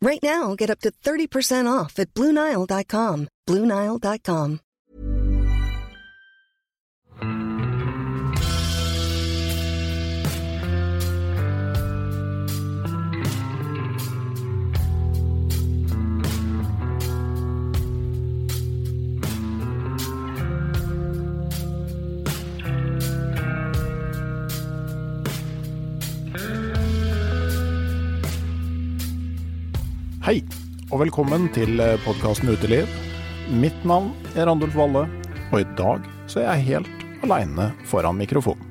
Right now, get up to 30% off at BlueNile.com. BlueNile.com. Hei, og velkommen til podkasten Uteliv. Mitt navn er Randulf Valle, og i dag så er jeg helt aleine foran mikrofonen.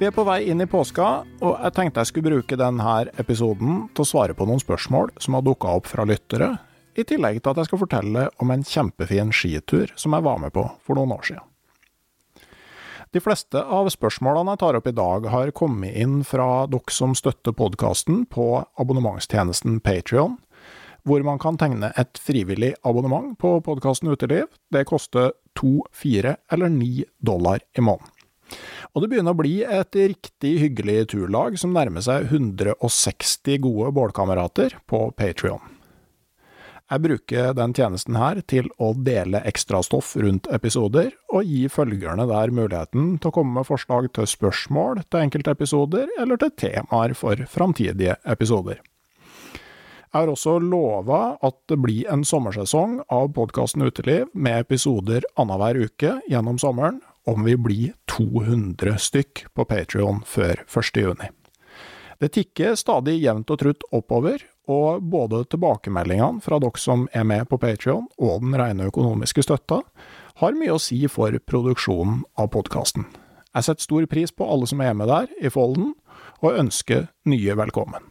Vi er på vei inn i påska, og jeg tenkte jeg skulle bruke denne episoden til å svare på noen spørsmål som har dukka opp fra lyttere, i tillegg til at jeg skal fortelle om en kjempefin skitur som jeg var med på for noen år siden. De fleste av spørsmålene jeg tar opp i dag, har kommet inn fra dere som støtter podkasten på abonnementstjenesten Patrion, hvor man kan tegne et frivillig abonnement på podkasten Uteliv. Det koster to, fire eller ni dollar i måneden. Og det begynner å bli et riktig hyggelig turlag som nærmer seg 160 gode bålkamerater på Patrion. Jeg bruker den tjenesten her til å dele ekstrastoff rundt episoder, og gi følgerne der muligheten til å komme med forslag til spørsmål til enkeltepisoder, eller til temaer for framtidige episoder. Jeg har også lova at det blir en sommersesong av podkasten Uteliv, med episoder annenhver uke gjennom sommeren, om vi blir 200 stykk på Patrion før 1. juni. Det tikker stadig jevnt og trutt oppover, og både tilbakemeldingene fra dere som er med på Patrion, og den rene økonomiske støtta, har mye å si for produksjonen av podkasten. Jeg setter stor pris på alle som er med der i folden, og ønsker nye velkommen.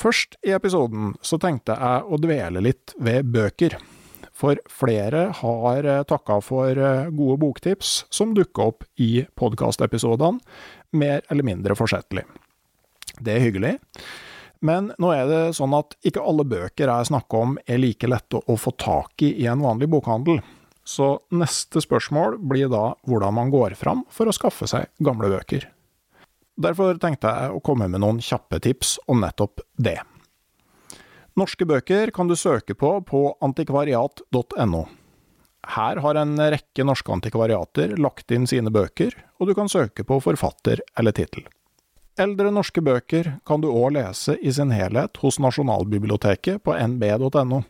Først i episoden så tenkte jeg å dvele litt ved bøker. For flere har takka for gode boktips som dukker opp i podkastepisodene, mer eller mindre forsettlig. Det er hyggelig. Men nå er det sånn at ikke alle bøker jeg snakker om er like lette å få tak i i en vanlig bokhandel. Så neste spørsmål blir da hvordan man går fram for å skaffe seg gamle bøker. Derfor tenkte jeg å komme med noen kjappe tips om nettopp det. Norske bøker kan du søke på på antikvariat.no. Her har en rekke norske antikvariater lagt inn sine bøker, og du kan søke på forfatter eller tittel. Eldre norske bøker kan du òg lese i sin helhet hos Nasjonalbiblioteket på nb.no.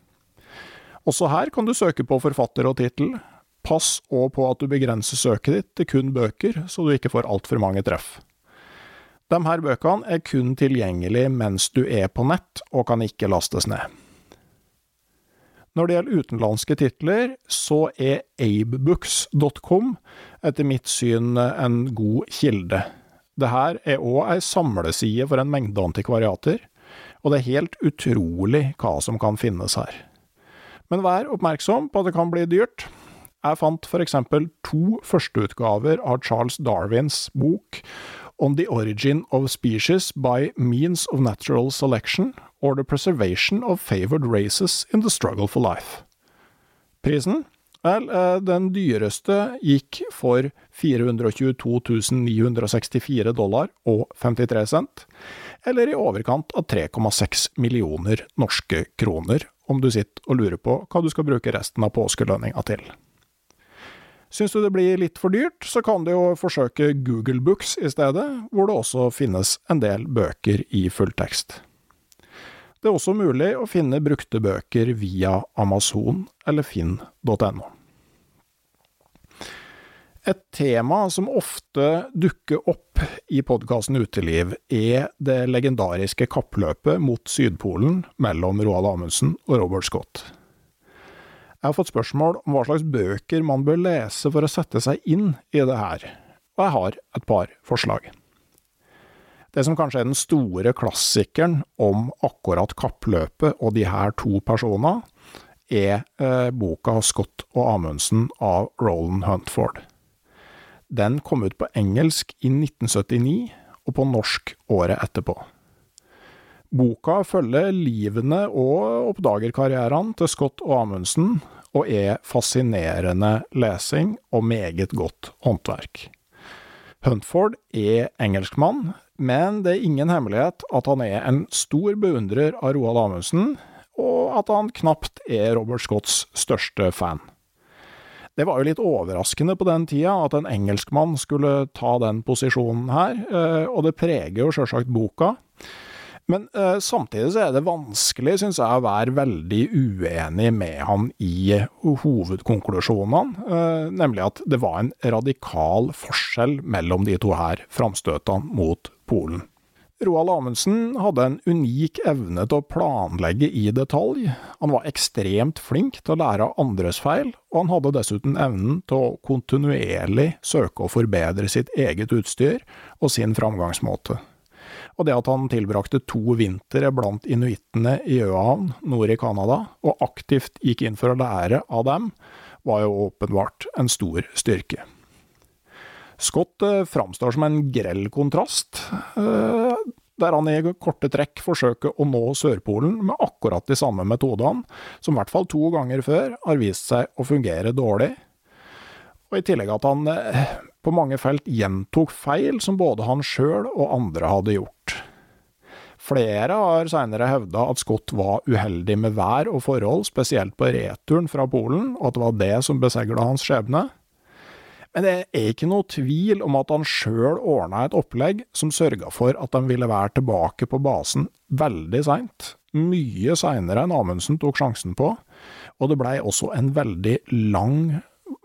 Også her kan du søke på forfatter og tittel. Pass òg på at du begrenser søket ditt til kun bøker, så du ikke får altfor mange treff. De her bøkene er kun tilgjengelig mens du er på nett, og kan ikke lastes ned. Når det gjelder utenlandske titler, så er abebooks.com etter mitt syn en god kilde. Dette er òg ei samleside for en mengde antikvariater, og det er helt utrolig hva som kan finnes her. Men vær oppmerksom på at det kan bli dyrt. Jeg fant eksempel to førsteutgaver av Charles Darwins bok On the Origin of Species by Means of Natural Selection or the Preservation of Favored Races in the Struggle for Life. Prisen? Vel, eh, den dyreste gikk for 422 964 dollar og 53 cent, eller i overkant av 3,6 millioner norske kroner, om du sitter og lurer på hva du skal bruke resten av påskelønninga til. Syns du det blir litt for dyrt, så kan du jo forsøke Google Books i stedet, hvor det også finnes en del bøker i fulltekst. Det er også mulig å finne brukte bøker via Amazon eller finn.no. Et tema som ofte dukker opp i podkasten Uteliv, er det legendariske kappløpet mot Sydpolen mellom Roald Amundsen og Robert Scott. Jeg har fått spørsmål om hva slags bøker man bør lese for å sette seg inn i det her, og jeg har et par forslag. Det som kanskje er den store klassikeren om akkurat kappløpet og de her to personene, er eh, boka Scott og Amundsen av Roland Huntford. Den kom ut på engelsk i 1979, og på norsk året etterpå. Boka følger livene og oppdagerkarrieren til Scott og Amundsen, og er fascinerende lesing og meget godt håndverk. Huntford er engelskmann, men det er ingen hemmelighet at han er en stor beundrer av Roald Amundsen, og at han knapt er Robert Scotts største fan. Det var jo litt overraskende på den tida at en engelskmann skulle ta den posisjonen her, eh, og det preger jo sjølsagt boka. Men uh, samtidig så er det vanskelig, syns jeg, å være veldig uenig med han i hovedkonklusjonene, uh, nemlig at det var en radikal forskjell mellom de to her framstøtene mot Polen. Roald Amundsen hadde en unik evne til å planlegge i detalj, han var ekstremt flink til å lære av andres feil, og han hadde dessuten evnen til å kontinuerlig søke å forbedre sitt eget utstyr og sin framgangsmåte. Og det at han tilbrakte to vintre blant inuittene i Øahavn nord i Canada, og aktivt gikk inn for å lære av dem, var jo åpenbart en stor styrke. Scott eh, framstår som en grell kontrast, eh, der han i korte trekk forsøker å nå Sørpolen med akkurat de samme metodene, som i hvert fall to ganger før har vist seg å fungere dårlig. Og i tillegg at han eh, på mange felt gjentok feil som både han sjøl og andre hadde gjort. Flere har seinere hevda at Scott var uheldig med vær og forhold, spesielt på returen fra Polen, og at det var det som besegla hans skjebne. Men det er ikke noe tvil om at han sjøl ordna et opplegg som sørga for at de ville være tilbake på basen veldig seint, mye seinere enn Amundsen tok sjansen på, og det blei også en veldig lang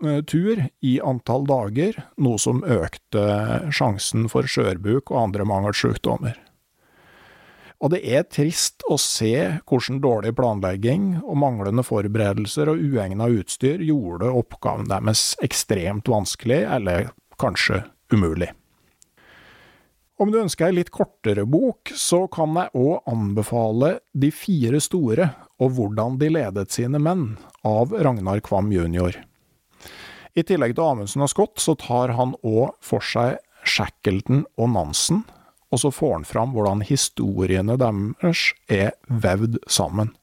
eh, tur i antall dager, noe som økte sjansen for skjørbuk og andre mangelsjukdommer. Og det er trist å se hvordan dårlig planlegging og manglende forberedelser og uegna utstyr gjorde oppgaven deres ekstremt vanskelig, eller kanskje umulig. Om du ønsker ei litt kortere bok, så kan jeg òg anbefale De fire store og hvordan de ledet sine menn, av Ragnar Kvam jr. I tillegg til Amundsen og Scott, så tar han òg for seg Shackleton og Nansen, og så får han fram hvordan historiene deres er vevd sammen.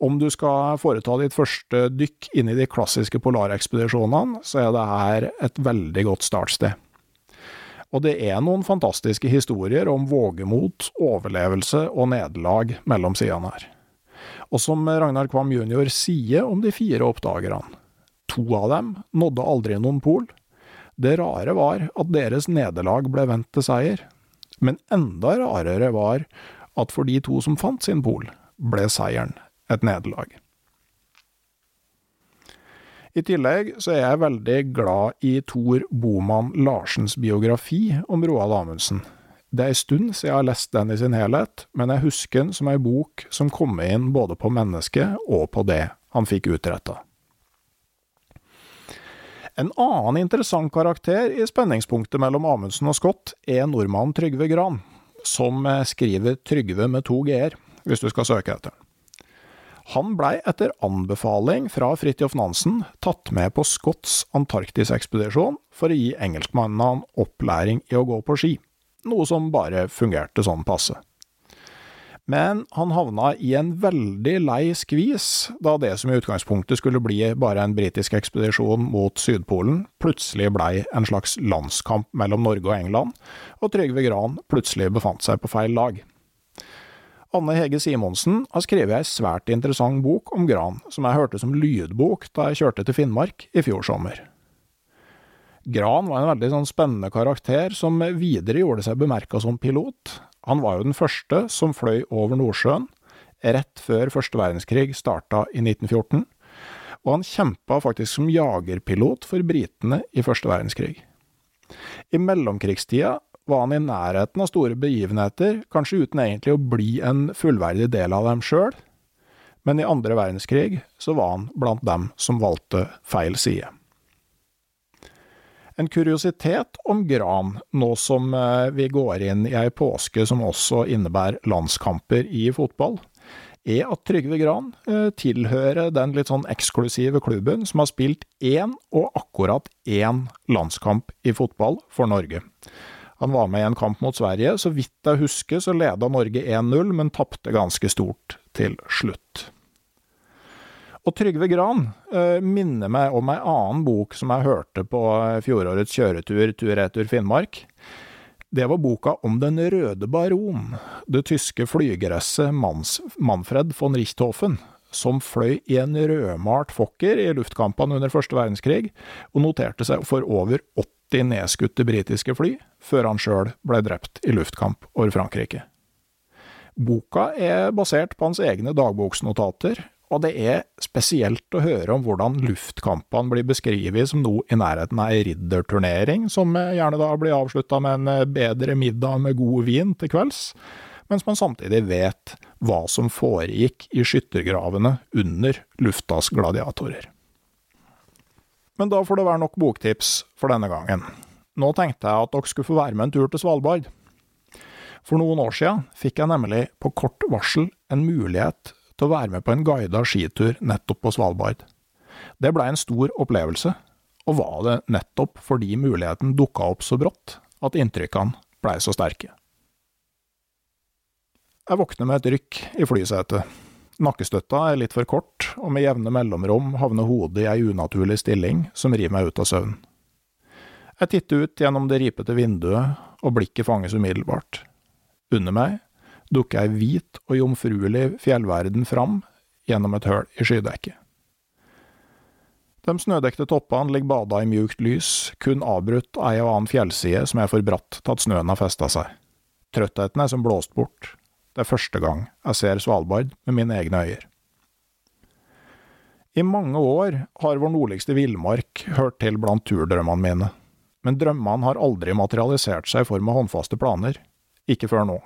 Om du skal foreta ditt første dykk inn i de klassiske polarekspedisjonene, så er det her et veldig godt startsted. Og det er noen fantastiske historier om vågemot, overlevelse og nederlag mellom sidene her. Og som Ragnar Kvam jr. sier om de fire oppdagerne, to av dem nådde aldri noen pol. Det rare var at deres nederlag ble vendt til seier, men enda rarere var at for de to som fant sin pol, ble seieren et nederlag. I tillegg så er jeg veldig glad i Tor Boman Larsens biografi om Roald Amundsen. Det er en stund siden jeg har lest den i sin helhet, men jeg husker den som ei bok som kom inn både på mennesket og på det han fikk utretta. En annen interessant karakter i spenningspunktet mellom Amundsen og Scott er nordmannen Trygve Gran, som eh, skriver Trygve med to g-er, hvis du skal søke etter. Han blei etter anbefaling fra Fridtjof Nansen tatt med på Scotts Antarktisekspedisjon for å gi engelskmennene opplæring i å gå på ski, noe som bare fungerte sånn passe. Men han havna i en veldig lei skvis da det som i utgangspunktet skulle bli bare en britisk ekspedisjon mot Sydpolen, plutselig blei en slags landskamp mellom Norge og England, og Trygve Gran plutselig befant seg på feil lag. Anne Hege Simonsen har skrevet ei svært interessant bok om Gran, som jeg hørte som lydbok da jeg kjørte til Finnmark i fjor sommer. Gran var en veldig sånn spennende karakter, som videre gjorde seg bemerka som pilot, han var jo den første som fløy over Nordsjøen rett før første verdenskrig starta i 1914, og han kjempa faktisk som jagerpilot for britene i første verdenskrig. I mellomkrigstida var han i nærheten av store begivenheter, kanskje uten egentlig å bli en fullverdig del av dem sjøl, men i andre verdenskrig så var han blant dem som valgte feil side. En kuriositet om Gran, nå som eh, vi går inn i ei påske som også innebærer landskamper i fotball, er at Trygve Gran eh, tilhører den litt sånn eksklusive klubben som har spilt én og akkurat én landskamp i fotball for Norge. Han var med i en kamp mot Sverige. Så vidt jeg husker, så leda Norge 1-0, men tapte ganske stort til slutt. Og Trygve Gran uh, minner meg om ei annen bok som jeg hørte på eh, fjorårets kjøretur tur-retur Finnmark. Det var boka om Den røde baron, det tyske flygeresset Manfred von Richthofen, som fløy i en rødmalt Fokker i luftkampene under første verdenskrig, og noterte seg for over 80 nedskutte britiske fly, før han sjøl ble drept i luftkamp over Frankrike. Boka er basert på hans egne dagboksnotater, og det er spesielt å høre om hvordan luftkampene blir beskrevet som noe i nærheten av ei ridderturnering, som gjerne da blir avslutta med en eh, bedre middag med god vin til kvelds, mens man samtidig vet hva som foregikk i skyttergravene under luftas gladiatorer. Men da får det være nok boktips for denne gangen. Nå tenkte jeg at dere skulle få være med en tur til Svalbard. For noen år siden fikk jeg nemlig på kort varsel en mulighet til å være med på en guida skitur nettopp på Svalbard. Det blei en stor opplevelse, og var det nettopp fordi muligheten dukka opp så brått at inntrykkene blei så sterke. Jeg våkner med et rykk i flysetet. Nakkestøtta er litt for kort, og med jevne mellomrom havner hodet i ei unaturlig stilling som river meg ut av søvn. Jeg titter ut gjennom det ripete vinduet, og blikket fanges umiddelbart. Under meg dukker ei hvit og jomfruelig fjellverden fram gjennom et høl i skydekket. De snødekte toppene ligger bada i mjukt lys, kun avbrutt av ei og annen fjellside som er for bratt til at snøen har festa seg. Trøttheten er som blåst bort. Det er første gang jeg ser Svalbard med mine egne øyne. I mange år har vår nordligste villmark hørt til blant turdrømmene mine, men drømmene har aldri materialisert seg i form av håndfaste planer, ikke før nå.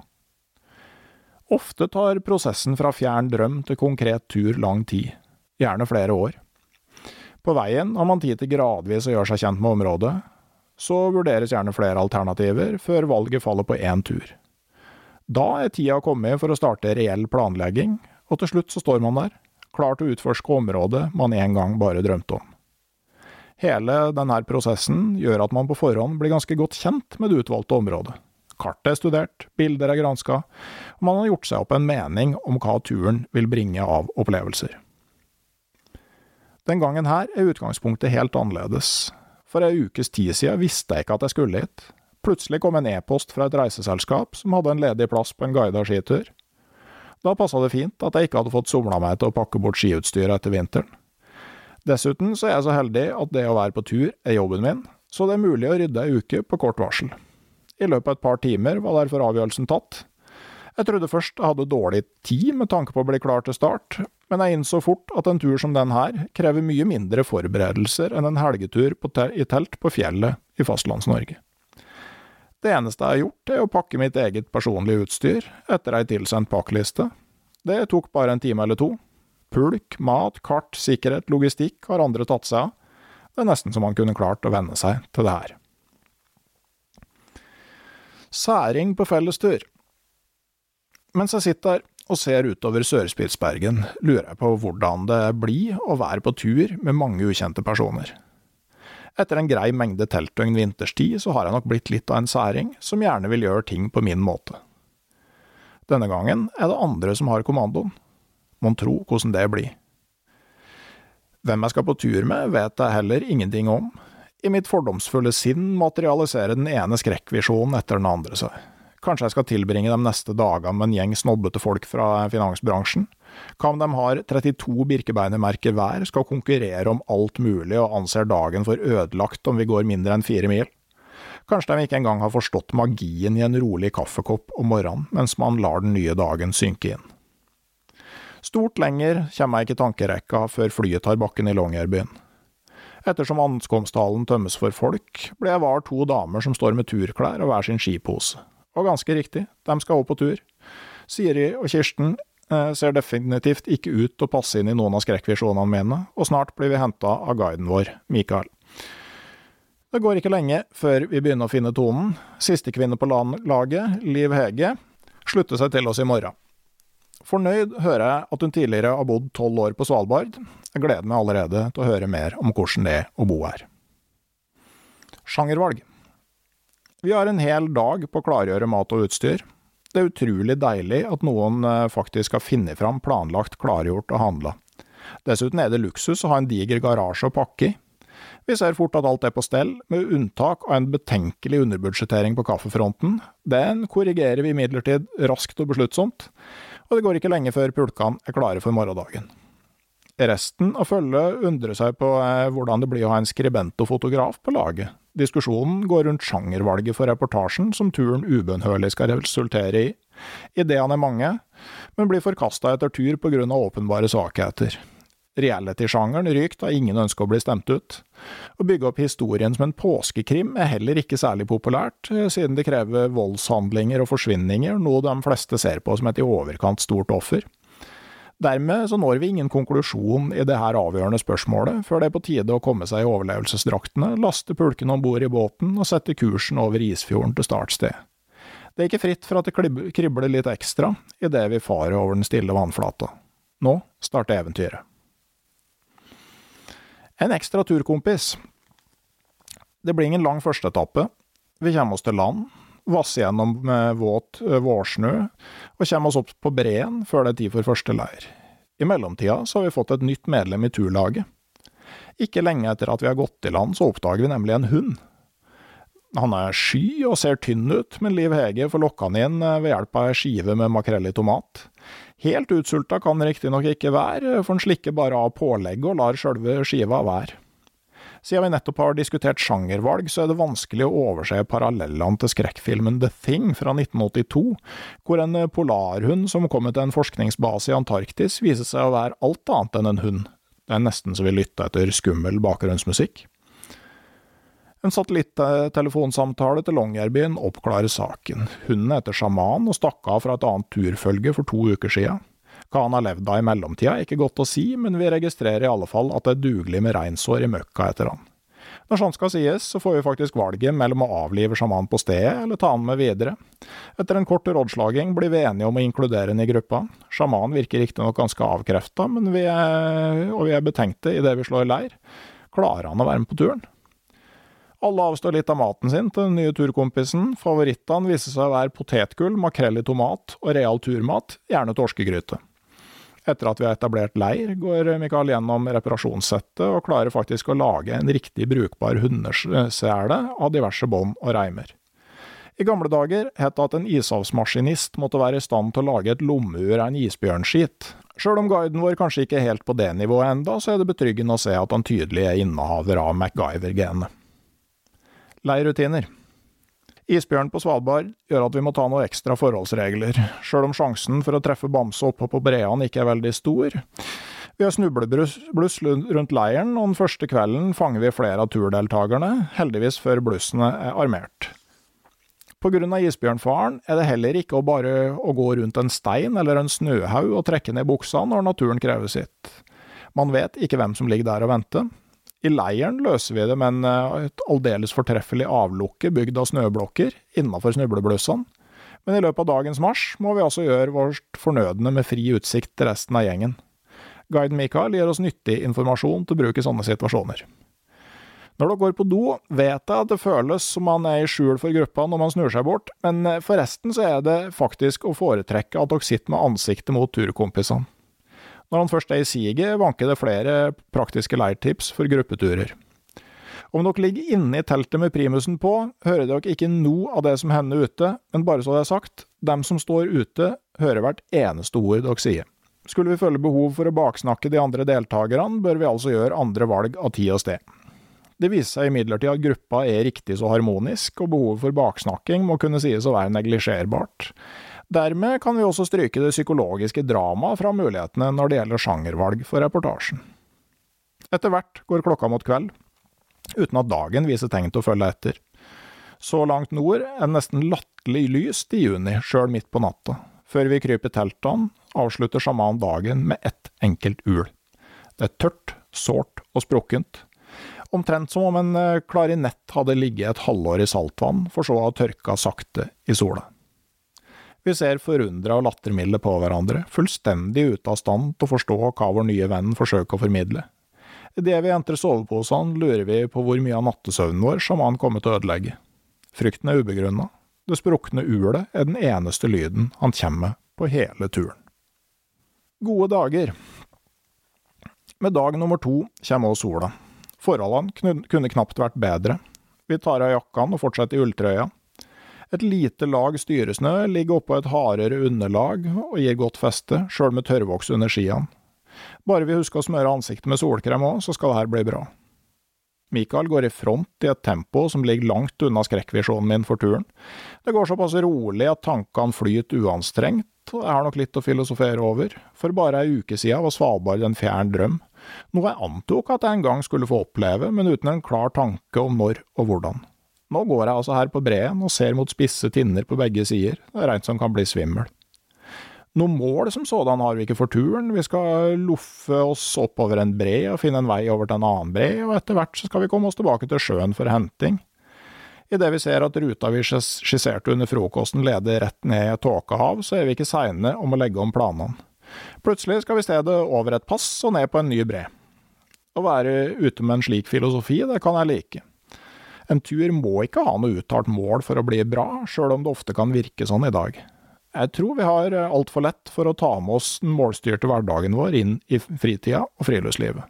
Ofte tar prosessen fra fjern drøm til konkret tur lang tid, gjerne flere år. På veien har man tid til gradvis å gjøre seg kjent med området, så vurderes gjerne flere alternativer før valget faller på én tur. Da er tida kommet for å starte reell planlegging, og til slutt så står man der, klar til å utforske området man en gang bare drømte om. Hele denne prosessen gjør at man på forhånd blir ganske godt kjent med det utvalgte området Kartet er studert, bilder er granska, og man har gjort seg opp en mening om hva turen vil bringe av opplevelser. Den gangen her er utgangspunktet helt annerledes. For ei ukes tid siden visste jeg ikke at jeg skulle hit. Plutselig kom en e-post fra et reiseselskap som hadde en ledig plass på en guida skitur. Da passa det fint at jeg ikke hadde fått somla meg til å pakke bort skiutstyret etter vinteren. Dessuten så er jeg så heldig at det å være på tur er jobben min, så det er mulig å rydde ei uke på kort varsel. I løpet av et par timer var derfor avgjørelsen tatt. Jeg trodde først jeg hadde dårlig tid med tanke på å bli klar til start, men jeg innså fort at en tur som den her krever mye mindre forberedelser enn en helgetur i telt på fjellet i Fastlands-Norge. Det eneste jeg har gjort, er å pakke mitt eget personlige utstyr etter ei tilsendt pakkeliste. Det tok bare en time eller to. Pulk, mat, kart, sikkerhet, logistikk har andre tatt seg av. Det er nesten som man kunne klart å venne seg til det her. Særing på fellestur. Mens jeg sitter der og ser utover Sør-Spitsbergen, lurer jeg på hvordan det blir å være på tur med mange ukjente personer. Etter en grei mengde teltdøgn vinterstid, så har jeg nok blitt litt av en særing, som gjerne vil gjøre ting på min måte. Denne gangen er det andre som har kommandoen. Mon tro hvordan det blir. Hvem jeg skal på tur med, vet jeg heller ingenting om. I mitt fordomsfulle sinn materialiserer den ene skrekkvisjonen etter den andre seg. Kanskje jeg skal tilbringe de neste dagene med en gjeng snobbete folk fra finansbransjen? Hva om de har 32 Birkebeinermerker hver, skal konkurrere om alt mulig og anser dagen for ødelagt om vi går mindre enn fire mil? Kanskje de ikke engang har forstått magien i en rolig kaffekopp om morgenen, mens man lar den nye dagen synke inn. Stort lenger kommer jeg ikke tankerekka før flyet tar bakken i Longyearbyen. Ettersom ankomsthallen tømmes for folk, blir jeg var to damer som står med turklær og hver sin skipose. Og ganske riktig, de skal også på tur. Siri og Kirsten eh, ser definitivt ikke ut til å passe inn i noen av skrekkvisjonene mine, og snart blir vi henta av guiden vår, Mikael. Det går ikke lenge før vi begynner å finne tonen. Siste kvinne på laget, Liv Hege, slutter seg til oss i morgen. Fornøyd hører jeg at hun tidligere har bodd tolv år på Svalbard. Jeg gleder meg allerede til å høre mer om hvordan det er å bo her. Sjangervalg. Vi har en hel dag på å klargjøre mat og utstyr. Det er utrolig deilig at noen eh, faktisk har funnet fram, planlagt, klargjort og handla. Dessuten er det luksus å ha en diger garasje å pakke i. Vi ser fort at alt er på stell, med unntak av en betenkelig underbudsjettering på kaffefronten. Den korrigerer vi imidlertid raskt og besluttsomt, og det går ikke lenge før pulkene er klare for morgendagen. Resten av følget undrer seg på eh, hvordan det blir å ha en skribent og fotograf på laget. Diskusjonen går rundt sjangervalget for reportasjen som turen ubønnhørlig skal resultere i. Ideene er mange, men blir forkasta etter tur på grunn av åpenbare svakheter. Reality-sjangeren rykt da ingen ønsker å bli stemt ut. Å bygge opp historien som en påskekrim er heller ikke særlig populært, eh, siden det krever voldshandlinger og forsvinninger, noe de fleste ser på som et i overkant stort offer. Dermed så når vi ingen konklusjon i det her avgjørende spørsmålet, før det er på tide å komme seg i overlevelsesdraktene, laste pulkene om bord i båten og sette kursen over isfjorden til startsted. Det er ikke fritt for at det kribler litt ekstra idet vi farer over den stille vannflata. Nå starter eventyret. En ekstra turkompis. Det blir ingen lang førsteetappe. Vi kommer oss til land, vasser gjennom med våt vårsnø, og kommer oss opp på breen før det er tid for første leir. I mellomtida så har vi fått et nytt medlem i turlaget. Ikke lenge etter at vi har gått i land, så oppdager vi nemlig en hund. Han er sky og ser tynn ut, men Liv Hege får lokka han inn ved hjelp av ei skive med makrell i tomat. Helt utsulta kan riktignok ikke være, for han slikker bare av pålegget og lar sjølve skiva være. Siden vi nettopp har diskutert sjangervalg, så er det vanskelig å overse parallellene til skrekkfilmen The Thing fra 1982, hvor en polarhund som kommer til en forskningsbase i Antarktis, viser seg å være alt annet enn en hund. Det er nesten så vi lytter etter skummel bakgrunnsmusikk. En satellittelefonsamtale til Longyearbyen oppklarer saken. Hunden heter Sjaman og stakk av fra et annet turfølge for to uker siden. Hva han har levd av i mellomtida er ikke godt å si, men vi registrerer i alle fall at det er dugelig med reinsår i møkka etter han. Når sånt skal sies, så får vi faktisk valget mellom å avlive sjaman på stedet, eller ta han med videre. Etter en kort rådslaging blir vi enige om å inkludere han i gruppa. Sjaman virker riktignok ganske avkrefta, og vi er betenkte idet vi slår leir. Klarer han å være med på turen? Alle avstår litt av maten sin til den nye turkompisen. Favorittene viser seg å være potetgull, makrell i tomat og real turmat, gjerne torskegryte. Etter at vi har etablert leir, går Mikael gjennom reparasjonssettet og klarer faktisk å lage en riktig brukbar hundesele av diverse bånd og reimer. I gamle dager het det at en ishavsmaskinist måtte være i stand til å lage et lommeur av en isbjørnskit. Sjøl om guiden vår kanskje ikke er helt på det nivået enda, så er det betryggende å se at han tydelig er innehaver av MacGyver-genet. Leirrutiner. Isbjørn på Svalbard gjør at vi må ta noen ekstra forholdsregler, sjøl om sjansen for å treffe bamse oppe på breene ikke er veldig stor. Vi har snublebluss rundt leiren, og den første kvelden fanger vi flere av turdeltakerne, heldigvis før blussene er armert. Av isbjørnfaren er det heller ikke bare å gå rundt en stein eller en snøhaug og trekke ned buksa når naturen krever sitt. Man vet ikke hvem som ligger der og venter, i leiren løser vi det med en, eh, et aldeles fortreffelig avlukke bygd av snøblokker innafor snubleblussene. Men i løpet av dagens marsj må vi altså gjøre vårt fornødne med fri utsikt til resten av gjengen. Guiden Mikael gir oss nyttig informasjon til å i sånne situasjoner. Når dere går på do, vet jeg at det føles som man er i skjul for gruppa når man snur seg bort, men forresten så er det faktisk å foretrekke at dere sitter med ansiktet mot turkompisene. Når han først er i siget, vanker det flere praktiske leirtips for gruppeturer. Om dere ligger inne i teltet med primusen på, hører dere ikke noe av det som hender ute, men bare så det er sagt, dem som står ute, hører hvert eneste ord dere sier. Skulle vi føle behov for å baksnakke de andre deltakerne, bør vi altså gjøre andre valg av tid og sted. Det viser seg imidlertid at gruppa er riktig så harmonisk, og behovet for baksnakking må kunne sies å være neglisjerbart. Dermed kan vi også stryke det psykologiske dramaet fra mulighetene når det gjelder sjangervalg for reportasjen. Etter hvert går klokka mot kveld, uten at dagen viser tegn til å følge etter. Så langt nord er nesten latterlig lyst i juni, sjøl midt på natta. Før vi kryper teltene, avslutter sjaman dagen med ett enkelt ul. Det er tørt, sårt og sprukkent, Omtrent som om en eh, klarinett hadde ligget et halvår i saltvann, for så å ha tørka sakte i sola. Vi ser forundra og lattermilde på hverandre, fullstendig ute av stand til å forstå hva vår nye venn forsøker å formidle. Idet vi entrer soveposene, lurer vi på hvor mye av nattesøvnen vår som han kommer til å ødelegge. Frykten er ubegrunna. Det sprukne ulet er den eneste lyden han kommer med på hele turen. Gode dager. Med dag nummer to kommer også sola. Forholdene kunne knapt vært bedre. Vi tar av jakkene og fortsetter i ulltrøya. Et lite lag styresnø ligger oppå et hardere underlag og gir godt feste, sjøl med tørrvoks under skiene. Bare vi husker å smøre ansiktet med solkrem òg, så skal det her bli bra. Mikael går i front i et tempo som ligger langt unna skrekkvisjonen min for turen. Det går såpass rolig at tankene flyter uanstrengt, og jeg har nok litt å filosofere over. For bare ei uke siden var Svalbard en fjern drøm, noe jeg antok at jeg en gang skulle få oppleve, men uten en klar tanke om når og hvordan. Nå går jeg altså her på breen og ser mot spisse tinner på begge sider, det er reint som kan bli svimmel. Noe mål som sådan har vi ikke for turen, vi skal loffe oss oppover en bre og finne en vei over til en annen bre, og etter hvert så skal vi komme oss tilbake til sjøen for henting. Idet vi ser at ruta vi skisserte under frokosten leder rett ned i et tåkehav, så er vi ikke seine om å legge om planene. Plutselig skal vi i stedet over et pass og ned på en ny bre. Å være ute med en slik filosofi, det kan jeg like. En tur må ikke ha noe uttalt mål for å bli bra, sjøl om det ofte kan virke sånn i dag. Jeg tror vi har altfor lett for å ta med oss den målstyrte hverdagen vår inn i fritida og friluftslivet.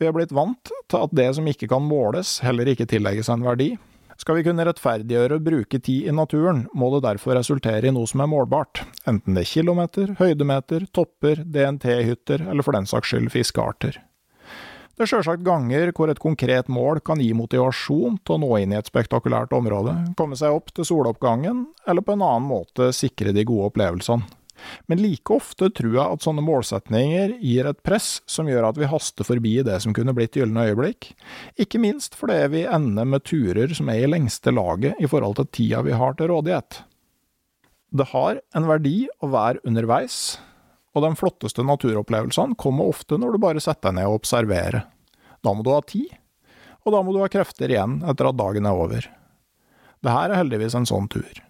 Vi er blitt vant til at det som ikke kan måles, heller ikke tillegges en verdi, skal vi kunne rettferdiggjøre å bruke tid i naturen, må det derfor resultere i noe som er målbart, enten det er kilometer, høydemeter, topper, DNT-hytter eller for den saks skyld fiskearter. Det er sjølsagt ganger hvor et konkret mål kan gi motivasjon til å nå inn i et spektakulært område, komme seg opp til soloppgangen, eller på en annen måte sikre de gode opplevelsene. Men like ofte tror jeg at sånne målsetninger gir et press som gjør at vi haster forbi det som kunne blitt gylne øyeblikk, ikke minst fordi vi ender med turer som er i lengste laget i forhold til tida vi har til rådighet. Det har en verdi å være underveis, og de flotteste naturopplevelsene kommer ofte når du bare setter deg ned og observerer. Da må du ha tid, og da må du ha krefter igjen etter at dagen er over. Det her er heldigvis en sånn tur.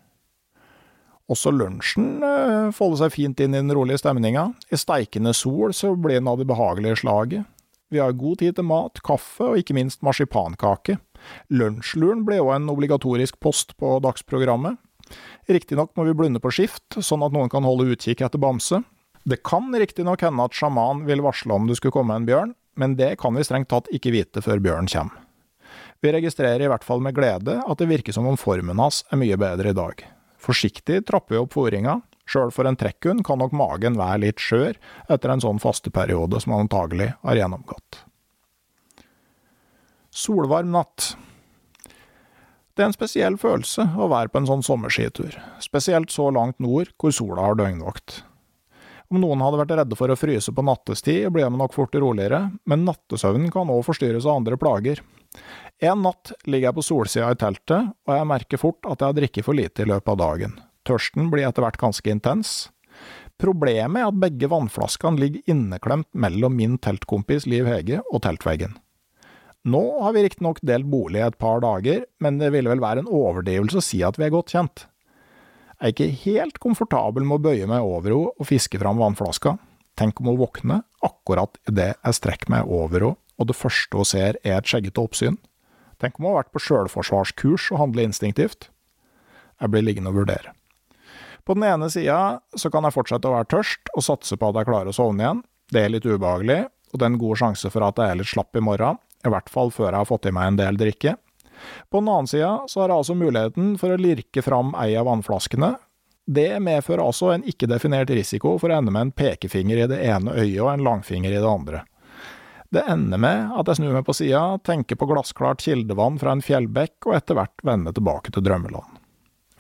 Også lunsjen eh, folder seg fint inn i den rolige stemninga. I steikende sol så blir den av det behagelige slaget. Vi har god tid til mat, kaffe og ikke minst marsipankake. Lunsjluren ble òg en obligatorisk post på dagsprogrammet. Riktignok må vi blunde på skift, sånn at noen kan holde utkikk etter bamse. Det kan riktignok hende at sjaman vil varsle om det skulle komme en bjørn, men det kan vi strengt tatt ikke vite før bjørnen kommer. Vi registrerer i hvert fall med glede at det virker som om formen hans er mye bedre i dag. Forsiktig trapper vi opp fôringa. Sjøl for en trekkhund kan nok magen være litt skjør etter en sånn fasteperiode som han antagelig har gjennomgått. Solvarm natt. Det er en spesiell følelse å være på en sånn sommerskitur, spesielt så langt nord hvor sola har døgnvakt. Om noen hadde vært redde for å fryse på nattestid, ble de nok fort roligere, men nattesøvnen kan òg forstyrres av andre plager. En natt ligger jeg på solsida i teltet, og jeg merker fort at jeg har drukket for lite i løpet av dagen. Tørsten blir etter hvert ganske intens. Problemet er at begge vannflaskene ligger inneklemt mellom min teltkompis Liv Hege og teltveggen. Nå har vi riktignok delt bolig et par dager, men det ville vel være en overdrivelse å si at vi er godt kjent. Jeg er ikke helt komfortabel med å bøye meg over henne og fiske fram vannflaska. Tenk om hun våkner akkurat idet jeg strekker meg over henne, og det første hun ser er et skjeggete oppsyn. Tenk om hun har vært på sjølforsvarskurs og handler instinktivt. Jeg blir liggende og vurdere. På den ene sida så kan jeg fortsette å være tørst og satse på at jeg klarer å sovne igjen. Det er litt ubehagelig, og det er en god sjanse for at jeg er litt slapp i morgen, i hvert fall før jeg har fått i meg en del drikke. På den annen side så har jeg altså muligheten for å lirke fram ei av vannflaskene. Det medfører altså en ikke-definert risiko for å ende med en pekefinger i det ene øyet og en langfinger i det andre. Det ender med at jeg snur meg på sida, tenker på glassklart kildevann fra en fjellbekk, og etter hvert vender tilbake til drømmeland.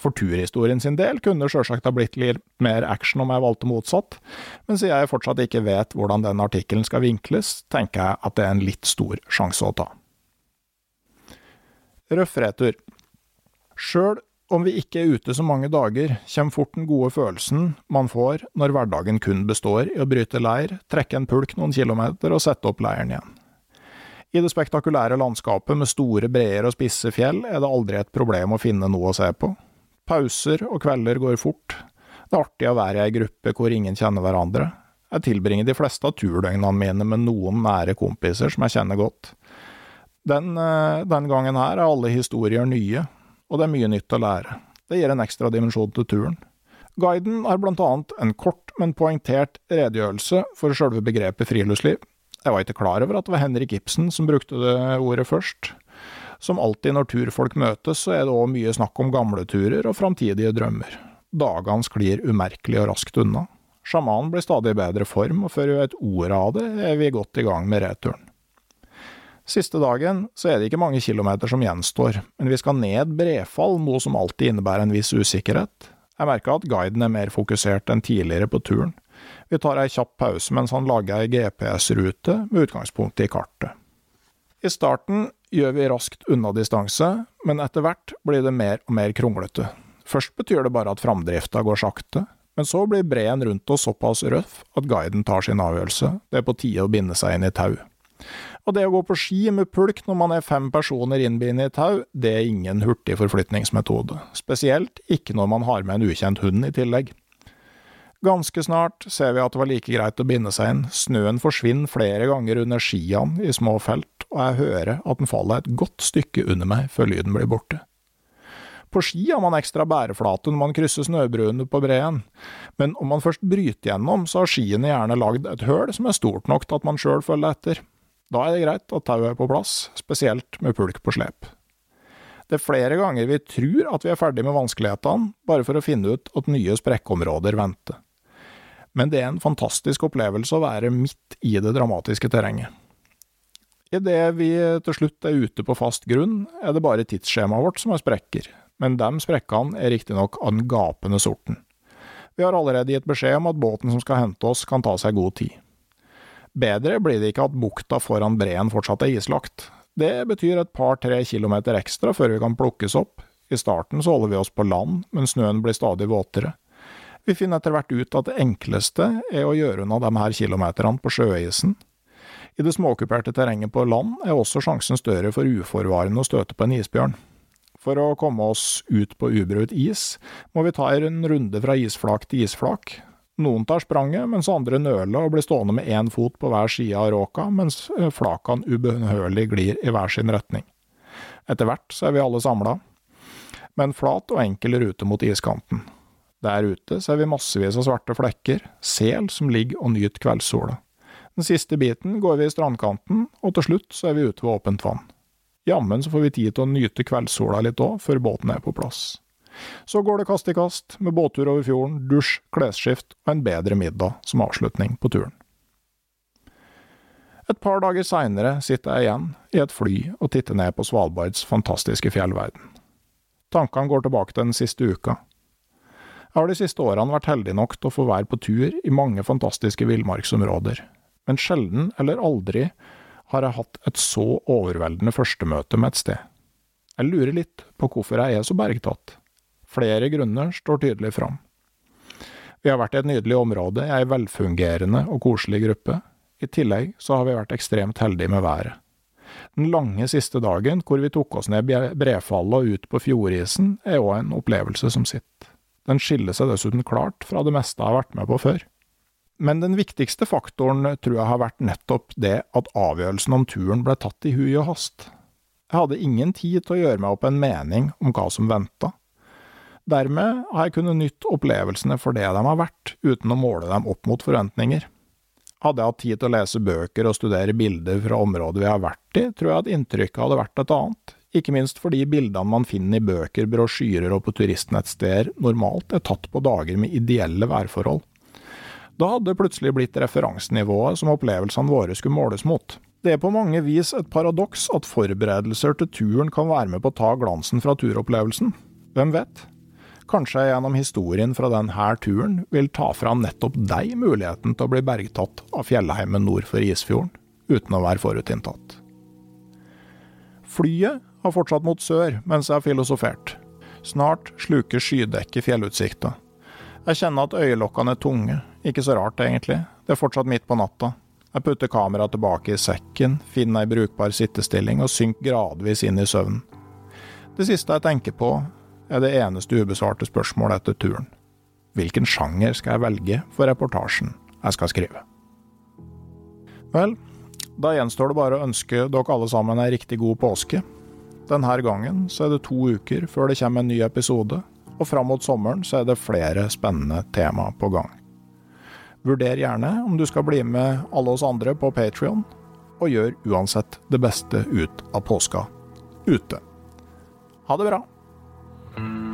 For turhistorien sin del kunne det sjølsagt ha blitt litt mer action om jeg valgte motsatt, men siden jeg fortsatt ikke vet hvordan den artikkelen skal vinkles, tenker jeg at det er en litt stor sjanse å ta. Røff retur. Sjøl om vi ikke er ute så mange dager, kommer fort den gode følelsen man får når hverdagen kun består i å bryte leir, trekke en pulk noen kilometer og sette opp leiren igjen. I det spektakulære landskapet med store breer og spisse fjell er det aldri et problem å finne noe å se på. Pauser og kvelder går fort. Det er artig å være i ei gruppe hvor ingen kjenner hverandre. Jeg tilbringer de fleste av turdøgnene mine med noen nære kompiser som jeg kjenner godt. Den, eh, den gangen her er alle historier nye, og det er mye nytt å lære. Det gir en ekstra dimensjon til turen. Guiden har blant annet en kort, men poengtert redegjørelse for selve begrepet friluftsliv. Jeg var ikke klar over at det var Henrik Ibsen som brukte det ordet først. Som alltid når turfolk møtes, så er det òg mye snakk om gamle turer og framtidige drømmer. Dagene sklir umerkelig og raskt unna. Sjamanen blir stadig i bedre form, og før vi vet ordet av det, er vi godt i gang med returen. Siste dagen så er det ikke mange kilometer som gjenstår, men vi skal ned Brefall, noe som alltid innebærer en viss usikkerhet. Jeg merker at guiden er mer fokusert enn tidligere på turen. Vi tar ei kjapp pause mens han lager ei GPS-rute med utgangspunkt i kartet. I starten gjør vi raskt unna distanse, men etter hvert blir det mer og mer kronglete. Først betyr det bare at framdrifta går sakte, men så blir breen rundt oss såpass røff at guiden tar sin avgjørelse, det er på tide å binde seg inn i tau. Og det å gå på ski med pulk når man er fem personer innbindet i tau, det er ingen hurtig forflytningsmetode, spesielt ikke når man har med en ukjent hund i tillegg. Ganske snart ser vi at det var like greit å binde seg inn, snøen forsvinner flere ganger under skiene i små felt, og jeg hører at den faller et godt stykke under meg før lyden blir borte. På ski har man ekstra bæreflate når man krysser snøbruene på breen, men om man først bryter gjennom, så har skiene gjerne lagd et høl som er stort nok til at man sjøl følger etter. Da er det greit at tauet er på plass, spesielt med pulk på slep. Det er flere ganger vi tror at vi er ferdig med vanskelighetene, bare for å finne ut at nye sprekkområder venter. Men det er en fantastisk opplevelse å være midt i det dramatiske terrenget. Idet vi til slutt er ute på fast grunn, er det bare tidsskjemaet vårt som har sprekker, men de sprekkene er riktignok av den gapende sorten. Vi har allerede gitt beskjed om at båten som skal hente oss, kan ta seg god tid. Bedre blir det ikke at bukta foran breen fortsatt er islagt. Det betyr et par–tre kilometer ekstra før vi kan plukkes opp. I starten så holder vi oss på land, men snøen blir stadig våtere. Vi finner etter hvert ut at det enkleste er å gjøre unna de her kilometerne på sjøisen. I det småkuperte terrenget på land er også sjansen større for uforvarende å støte på en isbjørn. For å komme oss ut på ubrutt is, må vi ta en runde fra isflak til isflak, noen tar spranget, mens andre nøler og blir stående med én fot på hver side av råka, mens eh, flakene ubønnhørlig glir i hver sin retning. Etter hvert så er vi alle samla, med en flat og enkel rute mot iskanten. Der ute ser vi massevis av svarte flekker, sel som ligger og nyter kveldssola. Den siste biten går vi i strandkanten, og til slutt så er vi ute ved åpent vann. Jammen så får vi tid til å nyte kveldssola litt òg, før båten er på plass. Så går det kast i kast, med båttur over fjorden, dusj, klesskift og en bedre middag som avslutning på turen. Et par dager seinere sitter jeg igjen i et fly og titter ned på Svalbards fantastiske fjellverden. Tankene går tilbake til den siste uka. Jeg har de siste årene vært heldig nok til å få være på tur i mange fantastiske villmarksområder, men sjelden eller aldri har jeg hatt et så overveldende førstemøte med et sted. Jeg lurer litt på hvorfor jeg er så bergtatt. Flere grunner står tydelig fram. Vi har vært i et nydelig område, i ei velfungerende og koselig gruppe. I tillegg så har vi vært ekstremt heldige med været. Den lange siste dagen, hvor vi tok oss ned brefallet og ut på fjordisen, er òg en opplevelse som sitt. Den skiller seg dessuten klart fra det meste jeg har vært med på før. Men den viktigste faktoren tror jeg har vært nettopp det at avgjørelsen om turen ble tatt i hui og hast. Jeg hadde ingen tid til å gjøre meg opp en mening om hva som venta. Dermed har jeg kunnet nytte opplevelsene for det de har vært, uten å måle dem opp mot forventninger. Hadde jeg hatt tid til å lese bøker og studere bilder fra området vi har vært i, tror jeg at inntrykket hadde vært et annet, ikke minst fordi bildene man finner i bøker, brosjyrer og på turistnettsteder normalt er tatt på dager med ideelle værforhold. Da hadde det plutselig blitt referansenivået som opplevelsene våre skulle måles mot. Det er på mange vis et paradoks at forberedelser til turen kan være med på å ta glansen fra turopplevelsen. Hvem vet? Kanskje gjennom historien fra denne turen vil ta fram nettopp deg muligheten til å bli bergtatt av fjellheimen nord for Isfjorden, uten å være forutinntatt. Flyet har fortsatt mot sør mens jeg har filosofert. Snart sluker skydekket fjellutsikta. Jeg kjenner at øyelokkene er tunge, ikke så rart egentlig, det er fortsatt midt på natta. Jeg putter kameraet tilbake i sekken, finner ei brukbar sittestilling og synker gradvis inn i søvnen. Det siste jeg tenker på, er det eneste ubesvarte spørsmålet etter turen. Hvilken sjanger skal jeg velge for reportasjen jeg skal skrive? Vel, da gjenstår det bare å ønske dere alle sammen ei riktig god påske. Denne gangen så er det to uker før det kommer en ny episode, og fram mot sommeren så er det flere spennende tema på gang. Vurder gjerne om du skal bli med alle oss andre på Patrion, og gjør uansett det beste ut av påska ute. Ha det bra! Mm-hmm.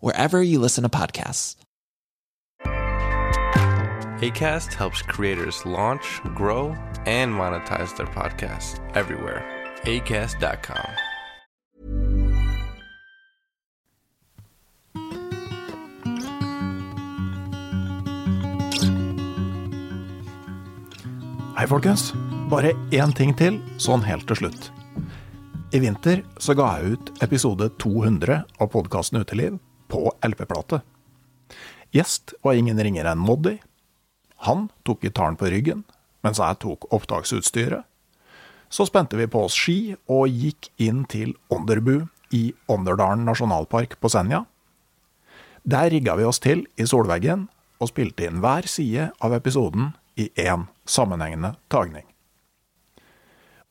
wherever you listen to podcasts. ACAST helps creators launch, grow, and monetize their podcasts everywhere. ACAST.com. Hei, folkens. Bare én ting til, sånn helt til slutt. I vinter så ga jeg ut episode 200 av podkasten Uteliv på LP-plate. Gjest var ingen ringere enn Moddi. Han tok gitaren på ryggen, mens jeg tok opptaksutstyret. Så spente vi på oss ski og gikk inn til Onderbu i Onderdalen nasjonalpark på Senja. Der rigga vi oss til i solveggen og spilte inn hver side av episoden i én sammenhengende tagning.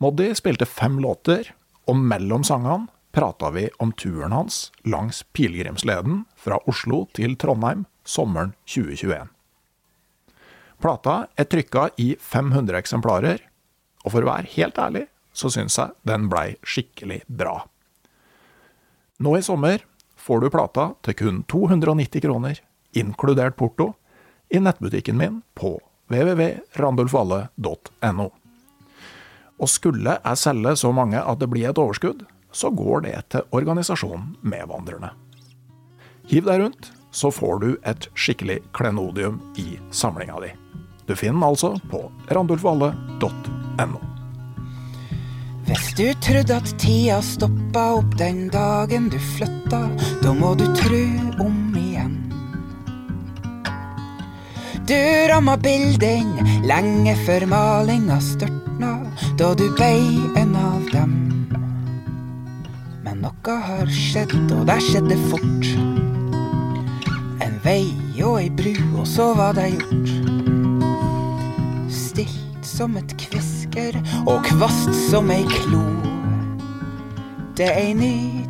Moddi spilte fem låter, og mellom sangene prata vi om turen hans langs pilegrimsleden fra Oslo til Trondheim sommeren 2021. Plata er trykka i 500 eksemplarer, og for å være helt ærlig så syns jeg den blei skikkelig bra. Nå i sommer får du plata til kun 290 kroner, inkludert porto, i nettbutikken min på www.randulfvalle.no. Og skulle jeg selge så mange at det blir et overskudd, så går det til organisasjonen Medvandrerne. Hiv deg rundt, så får du et skikkelig klenodium i samlinga di. Du finner den altså på randulfvalle.no. Hvis du trodde at tida stoppa opp den dagen du flytta, da må du tru om igjen. Du ramma bilden lenge før malinga størtna, da du blei en av dem. Noe har skjedd, og det skjedde fort. En vei og ei bru, og så var det gjort. Stilt som et kvisker og kvast som ei klo. Det er ei ny